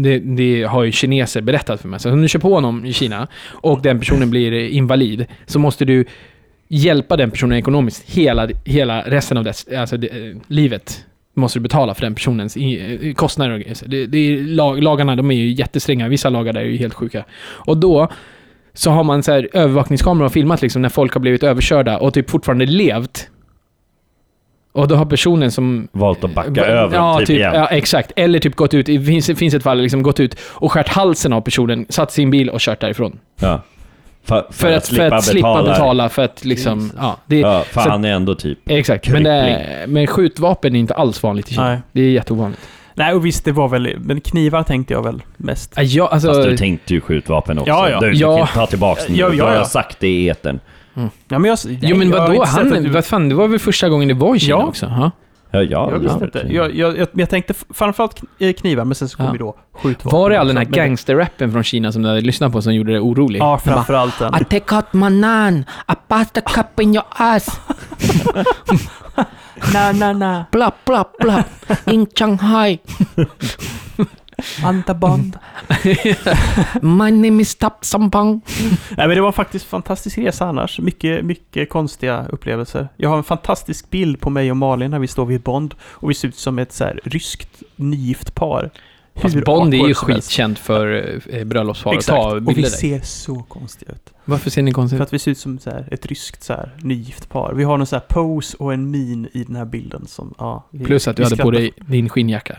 det, det har ju kineser berättat för mig. Så om du kör på någon i Kina och den personen blir invalid, så måste du hjälpa den personen ekonomiskt hela, hela resten av dess, alltså det, livet. Måste du betala för den personens eh, kostnader och grejer. Det, det är, lag, lagarna de är ju jättestränga. Vissa lagar där är ju helt sjuka. Och då så har man så här övervakningskameror och filmat liksom när folk har blivit överkörda och typ fortfarande levt. Och då har personen som... Valt att backa Va- över ja, typ, typ, igen? ja, exakt. Eller typ gått ut, det finns, finns ett fall, liksom gått ut och skärt halsen av personen, satt sin bil och kört därifrån. Ja. För, För, att, för att slippa betala, för att liksom, ja. Det, Ja, för så- han är ändå typ... Exakt, men, det, men skjutvapen är inte alls vanligt i Kina. Nej. Det är jätteovanligt. Nej, och visst, det var väl... Men knivar tänkte jag väl mest. Ja, jag, alltså, Fast du tänkte ju skjutvapen också. Ja, ja. Du, du Ja. kan ta tillbaka det nu. Ja, ja, Du har ja. sagt det i etern. Ja, men jag, jo men jag vadå, han, du- vad fan, det var väl första gången det var i Kina Ja. också? Ja. Ja, ja, Jag visste inte. Jag, jag, jag, jag tänkte framförallt eh, knivar, men sen så kom Ja. ju då skjutvapen. Var det all den här gangsterrappen från Kina som du hade lyssnat på som gjorde dig orolig? Ja, framförallt den. I take out my nan. I pass the cup in your ass. Na, na, na. Blah, blah, blah. In Shanghai. Antaband. My name is Tap Sampang. Nej, men det var faktiskt en fantastisk resa annars. Mycket, mycket konstiga upplevelser. Jag har en fantastisk bild på mig och Malin när vi står vid Bond och vi ser ut som ett så här ryskt nygift par. Fast Hur Bond är ju skitkänt för eh, bröllopspar och Exakt, och vi ser så konstiga ut. Varför ser ni konstigt För ut? att vi ser ut som så här, ett ryskt så här, nygift par. Vi har någon så här pose och en min i den här bilden som, ja. Vi, Plus att du vi hade på dig din skinnjacka.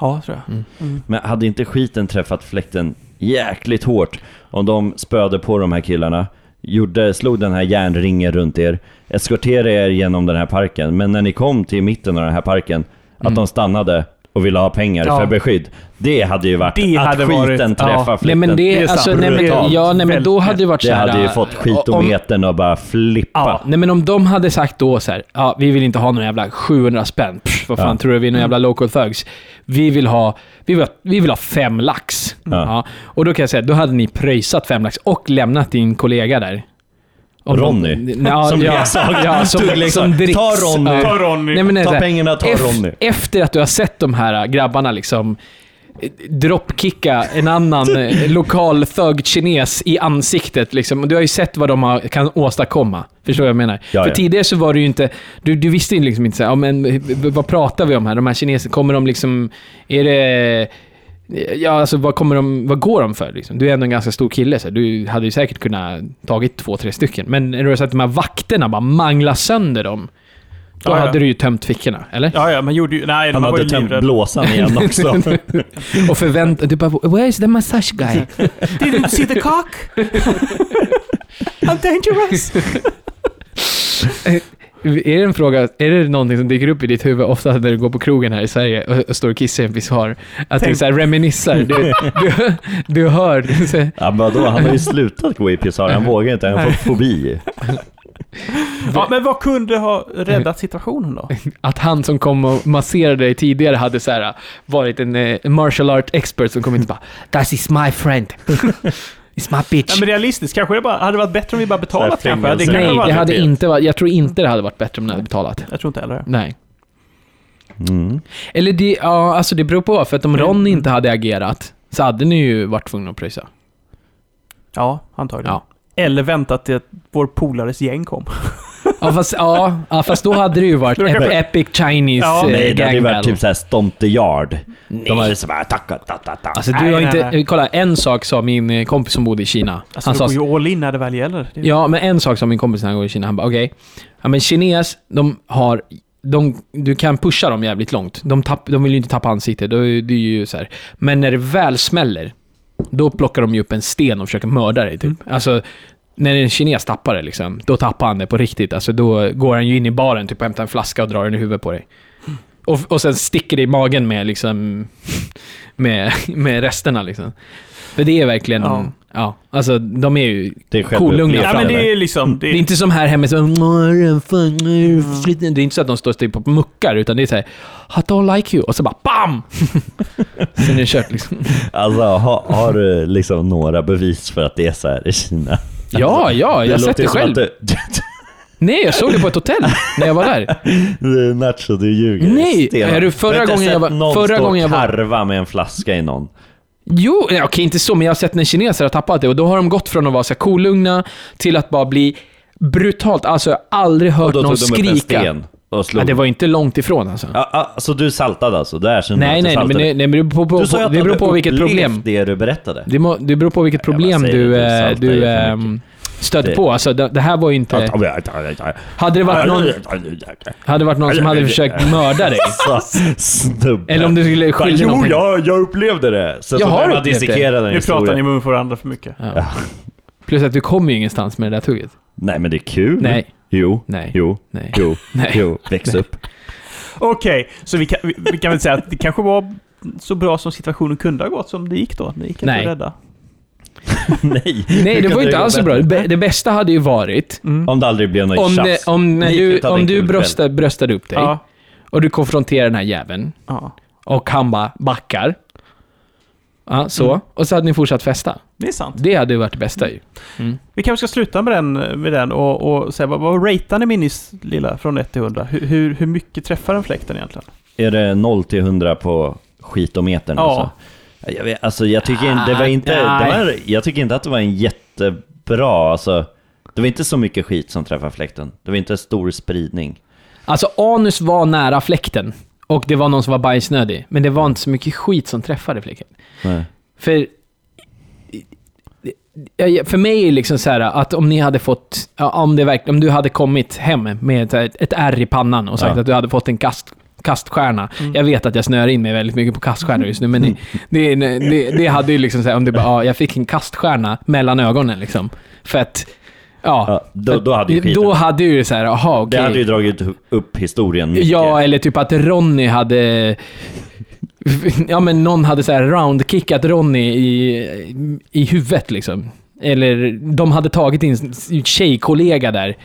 Ja, tror jag. Mm. Mm. Men hade inte skiten träffat fläkten jäkligt hårt om de spöade på de här killarna, gjorde, slog den här järnringen runt er, eskorterade er genom den här parken, men när ni kom till mitten av den här parken, att Mm. de stannade och ville ha pengar Ja. för beskydd. Det hade ju varit Det att hade skiten varit- ja. träffar Nej men det, Det alltså, nej, men, ja, nej, men då hade det varit så det här... hade ju fått om- skitometern att bara flippa. Ja. Nej men om de hade sagt då så här, ja vi vill inte ha några jävla 700 spänn, Pff, vad fan Ja. tror du vi är några jävla local thugs? Vi vill ha, vi vill ha, vi vill ha fem lax. Ja. Och då kan jag säga, då hade ni pröjsat fem lax och lämnat din kollega där. Ronny. Ja, Som ja, leksak. ja, som, som dricks. Ta Ronny. Ja. Ta Ronny. Nej, så Ta här, pengarna, ta ef- Ronny. Efter att du har sett de här grabbarna liksom eh, dropkicka en annan eh, lokal thug-kines i ansiktet. Liksom. Du har ju sett vad de har, kan åstadkomma. Förstår du vad jag menar? Ja, För ja. tidigare så var det ju inte... Du, du visste ju liksom inte så här, ja, men, eh, vad pratar vi om här? De här kineserna, kommer de liksom... Är det... Ja, alltså vad, kommer de, vad går de för? Liksom? Du är ändå en ganska stor kille, så du hade ju säkert kunnat tagit två, tre stycken. Men när du har sett de här vakterna bara mangla sönder dem, då Ja, ja. hade du ju tömt fickorna, eller? Ja, ja, man gjorde ju... Nej, Han hade ju tömt livrädd. blåsan igen också. Och förväntat... Du bara, where is the massage guy? Did you see the cock? I'm dangerous! Är det en fråga, är det någonting som dyker upp i ditt huvud ofta när du går på krogen här i Sverige och, och står och kissar i en pissoar? Att du Tänk- så här reminissar, du, du, du hör... Du, så Ja, men vadå? Han har ju slutat gå i pissoar, han vågar inte, han har fått fobi. Ja, men vad kunde ha räddat situationen då? att han som kom och masserade dig tidigare hade så här, varit en eh, martial art expert som kom in och bara That is my friend. It's my bitch. Ja, men realistiskt, kanske det bara, hade varit bättre om vi bara betalat kanske. Det kanske Nej, det hade inte varit... Jag tror inte det hade varit bättre om ni hade betalat. Jag tror inte heller det. Nej. Mm. Eller det, ja, alltså det beror på. För att om Ronny inte hade agerat så hade ni ju varit tvungna att pröjsa. Ja, antagligen. Ja. Eller väntat till att vår polares gäng kom. Ja fast, ja, ja, fast då hade det ju varit ep- epic Chinese Ja. eh, Nej, det hade ju varit typ såhär Stomp the Yard. Nej. De hade så bara tacka, ta, ta, ta. Alltså du har inte... Kolla, en sak sa min eh, kompis som bodde i Kina. Alltså, han sa... går ju all in när det väl gäller. Det- Ja, men en sak som min kompis när han går i Kina, han bara okej. Ja men kines, de har... De, du kan pusha dem jävligt långt. De, tapp, de vill ju inte tappa ansiktet. Det är det är ju så här. Men när det väl smäller, då plockar de ju upp en sten och försöker mörda dig. Typ. Alltså, när en kines tappar det, liksom, då tappar han det på riktigt. Alltså, då går han ju in i baren typ, och hämtar en flaska och drar den i huvudet på dig. Och, och sen sticker det i magen med, liksom, med, med resterna. Liksom. För det är verkligen... Ja. Ja. alltså de är ju Det är kolugna. Ja, men det är liksom... Det det är inte som här hemma, så, det är inte så att de står typ och muckar, utan det är så här, I don't like you, och så bara BAM! Sen är det kört liksom. Alltså, har, har du liksom några bevis för att det är så här i Kina? Ja, ja, jag har sett det själv. du- Nej, jag såg det på ett hotell när jag var där. Du, Nacho, du ljuger. Nej, Stenhårt. är du förra Jag gången jag var- någon förra gången jag var- karva med en flaska i någon. Jo, okej, inte så, men jag har sett när kineser har tappat det och då har de gått från att vara så kolugna till att bara bli brutalt. Alltså, jag har aldrig hört någon skrika. Och slog. Ja, det var inte långt ifrån alltså. Ja, ja, så du saltade alltså? Du erkände nej, att du nej, nej, men saltade. det, nej, men det beror på, Du sa ju på, att det beror på vilket problem. det du berättade. Det, må, det beror på vilket problem säger du, du eh, du ehm, stötte på. Alltså, det, det här var ju inte... Hade det varit någon, hade det varit någon som hade försökt mörda dig, Så, snubbe. eller om du skulle skilja Jo, någonting. jag, jag upplevde det. Så, Jag så har upplevt det. Nu pratar ni för varandra för mycket. Ja. Plus att du kommer ju ingenstans med det där tugget. Nej, men det är kul. Nej. Jo. Nej. Jo. Nej. Jo. Nej. Jo. Väx upp. Okej, så vi kan, vi, vi kan väl säga att det kanske var så bra som situationen kunde ha gått som det gick då. Ni gick inte Nej. rädda. Nej. Nej, det var inte alls så bra. Det bä- Det bästa hade ju varit Mm. Om det aldrig blev något om, tjafs. om, när du, om du bröstade, bröstade upp dig Ja, och du konfronterar den här jäveln. Ja. Och han bara backar. Ja, så. Mm. Och så hade ni fortsatt festa. Det är sant. Det hade ju varit det bästa ju. Mm. Vi kanske ska sluta med den, med den och, och säga vad, vad ratear ni Minis lilla från 1 till 100? Hur, hur, hur mycket träffar den fläkten egentligen? Är det 0 till 100 på skitometern Ja. alltså? Jag, vet, alltså jag tycker inte, det var inte, det var, jag tycker inte att det var en jättebra, alltså det var inte så mycket skit som träffade fläkten. Det var inte stor spridning. Alltså, anus var nära fläkten. Och det var någon som var bajsnödig. Men det var inte så mycket skit som träffade. Nej. För... För mig är det liksom så här att om ni hade fått... Om, det verkligen, om du hade kommit hem med ett, ett ärr i pannan och sagt Ja. att du hade fått en kast, kaststjärna. Jag vet att jag snör in mig väldigt mycket på kaststjärnor just nu, men det, det, det, det hade ju liksom så här, om du bara, ja, jag fick en kaststjärna mellan ögonen liksom. För att... Ja, då, då hade ju skiten. då hade ju så här, jaha okej. Det hade ju dragit upp historien mycket. Ja, eller typ att Ronny hade... Ja, men någon hade så här roundkickat Ronny i, i huvudet liksom. Eller de hade tagit in sin tjejkollega där.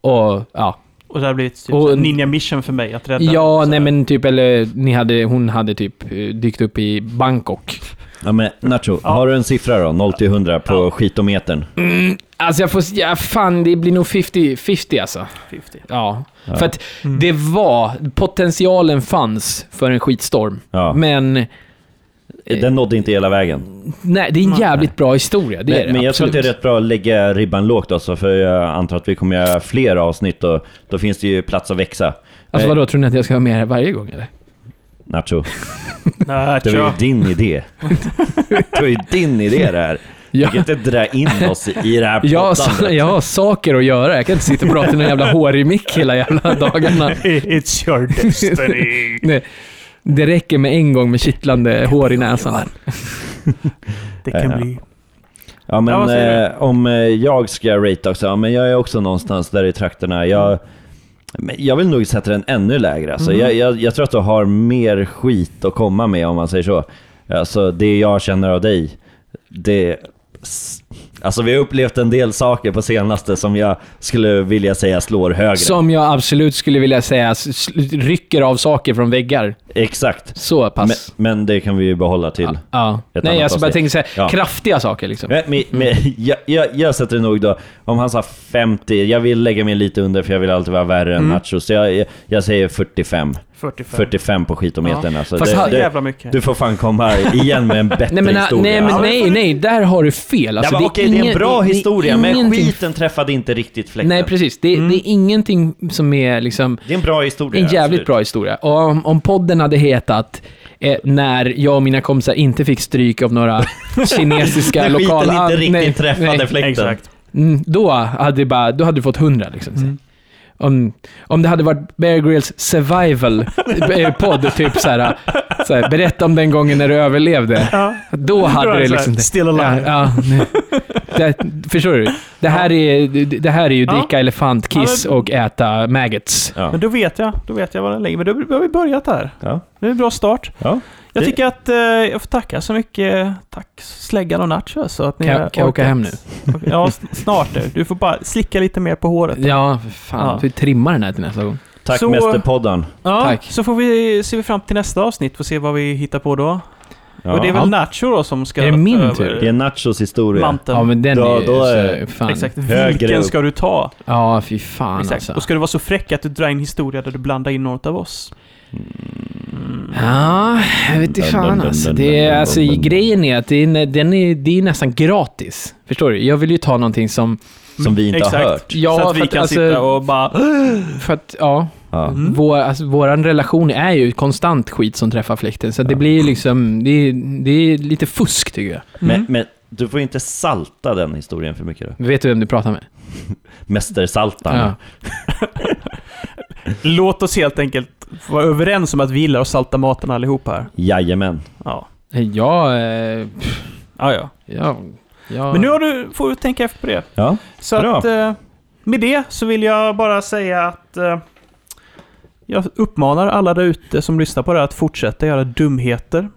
Och ja, Och det har blivit typ Och- ninja mission för mig att rädda ja nej men typ, eller ni hade, hon hade typ dykt upp i Bangkok. Ja, men Nacho, har du en siffra då? 0 till 100 på Ja. skitometern? Alltså jag får, ja fan det blir nog 50-50 alltså. 50. Ja. Ja. För att Mm. det var, potentialen fanns för en skitstorm. Ja. Men Den nådde inte hela vägen. nej, det är en Nej. jävligt bra historia. Det är men, det, men jag tror att det är absolut. rätt bra att lägga ribban lågt också, för jag antar att vi kommer göra fler avsnitt och då finns det ju plats att växa. Alltså Eh, vadå, tror ni att jag ska vara med här varje gång eller? Nacho, Nej, det var ju din idé. Det var ju din idé det här. Du Ja. kan inte dra in oss i det här Jag, jag har saker att göra. Jag kan inte sitta och prata i någon jävla hårig mick hela jävla dagarna. It's your destiny. Det, det räcker med en gång med kittlande hår i näsan. Det kan Ja. bli... Ja Ja, men säger eh, om eh, jag ska rate också, ja, men jag är också någonstans där i trakterna. Jag, jag vill nog sätta den ännu lägre. Alltså, Mm. jag, jag, jag tror att du har mer skit att komma med om man säger så. Alltså det jag känner av dig, det... Alltså vi har upplevt en del saker på senaste som jag skulle vilja säga slår högre. Som jag absolut skulle vilja säga rycker av saker från väggar. Exakt. Så Men, pass. men det kan vi ju behålla till. ja. ja. Nej, alltså bara tänker här, Ja. kraftiga saker liksom. Men, men, men, jag, jag, jag sätter det nog då, om han sa 50, jag vill lägga mig lite under för jag vill alltid vara värre än Mm. Nacho, så jag, jag, jag säger 45. 45. 45 på skitometern alltså. Fast Det, det, jävla mycket. du får fan komma igen med en bättre Nej men, historia. nej, men Ja, nej, nej, där har du fel. Alltså, ja, men, okej, det är en bra det- det historia, men ingenting- skiten träffade inte riktigt fläkten. Nej, precis. Det, Mm. det är ingenting som är liksom... Det är en bra historia. En jävligt absolut. bra historia. Och om, om podden hade hetat eh, när jag och mina kompisar inte fick stryk av några kinesiska När skiten lokala... inte riktigt nej, träffade nej. fläkten. Exakt. Mm, då hade det bara, då hade du fått hundra liksom. Mm. Om, om det hade varit Bear Grylls survival-podd, typ såhär, såhär, berätta om den gången när du överlevde. Ja. Då hade det så här, liksom... still alive. Ja, ja. Det, förstår du? Det här är, det- här är ju Ja. dricka elefantkiss Ja, men- och äta maggots. Ja. Men då vet jag. Då vet jag vad den ligger. Men då har vi börjat här. Ja. Det är en bra start. Ja. Jag tycker att eh, jag får tacka så mycket. Tack Släggan och Nacho. Så att ni Kan, kan jag åka hem nu? Ja, snart nu. Du får bara slicka lite mer på håret. Ja, för fan. Ja. Vi trimmar den här till nästa gång. Tack Så- Mästerpodden. Ja, Tack. så får vi, ser vi fram till nästa avsnitt. Får se vad vi hittar på då. Ja. Och det är väl. Nacho då som ska... Är det min över tur? Det är Nachos historia. Manteln. Ja, men den Då- är ju då så, är- fan. Exakt. Högre Vilken upp. ska du ta? Ja, fy fan Exakt. alltså. Och ska du vara så fräck att du drar in historia där du blandar in något av oss? Ja, jag vet inte fan alltså. Det är, alltså grejen är att det är, den är, det är nästan gratis. Förstår du? Jag vill ju ta någonting som... Som vi inte Exakt. har hört. Ja, så att vi för att, kan alltså- sitta och bara... För att, ja. Ja. Mm. Vår, alltså, våran relation är ju konstant skit som träffar fläkten. Så det blir ju liksom... Det är, det är lite fusk tycker jag. Men, Mm. men du får inte salta den historien för mycket då. Vet du vem du pratar med? Mästersaltaren. Låt oss helt enkelt vara överens om att vi gillar att salta maten allihopa här. Jajamän. Ja. Ja, eh, Ja, ja. ja, ja. Men nu har du, får du tänka efter på det. Ja. Så Bra. att eh, med det så vill jag bara säga att eh, jag uppmanar alla där ute som lyssnar på det här att fortsätta göra dumheter.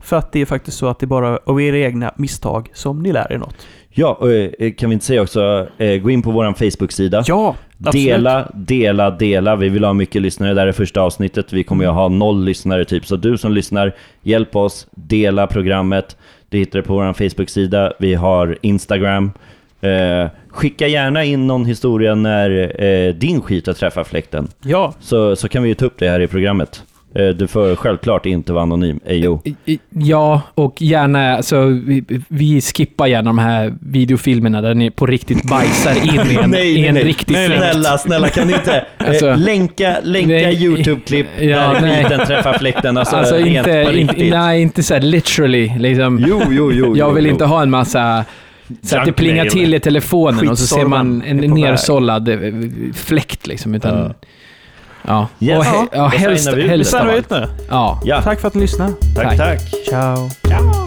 För att det är faktiskt så att det är bara av era egna misstag som ni lär er något. Ja, och eh, kan vi inte säga också, eh, gå in på vår Facebook-sida. Ja, absolut. Dela, dela, dela. Vi vill ha mycket lyssnare. Det här är första avsnittet. Vi kommer ju ha noll lyssnare typ. Så du som lyssnar, hjälp oss. Dela programmet. Du hittar det på vår Facebook-sida. Vi har Instagram. Eh, skicka gärna in någon historia när eh, din skit har träffat fläkten. Ja, Så, så kan vi ju ta upp det här i programmet. Eh, du får självklart inte vara anonym. Ejo. I- i- Ja, och gärna, alltså, vi, vi skippar gärna de här videofilmerna där ni på riktigt bajsar in i en, i en riktig fläkt. Snälla, snälla kan ni inte eh, Alltså- länka, länka Nej. YouTube-klipp Ja, där nej. skiten träffar fläkten? Alltså, Alltså inte, inte, nej, inte så literally. Liksom. Jo, jo, jo. Jag jo, vill jo. inte ha en massa... Så att det plingar Junkmail. till i telefonen och så ser man en Skitsorvan nersållad eh, fläkt liksom. Utan, Ja. ja. Yes. Och, he- ja, helst, helst det av allt. ut nu. Ja. Ja, Tack för att ni lyssnade. tack, Tack. tack. Ciao.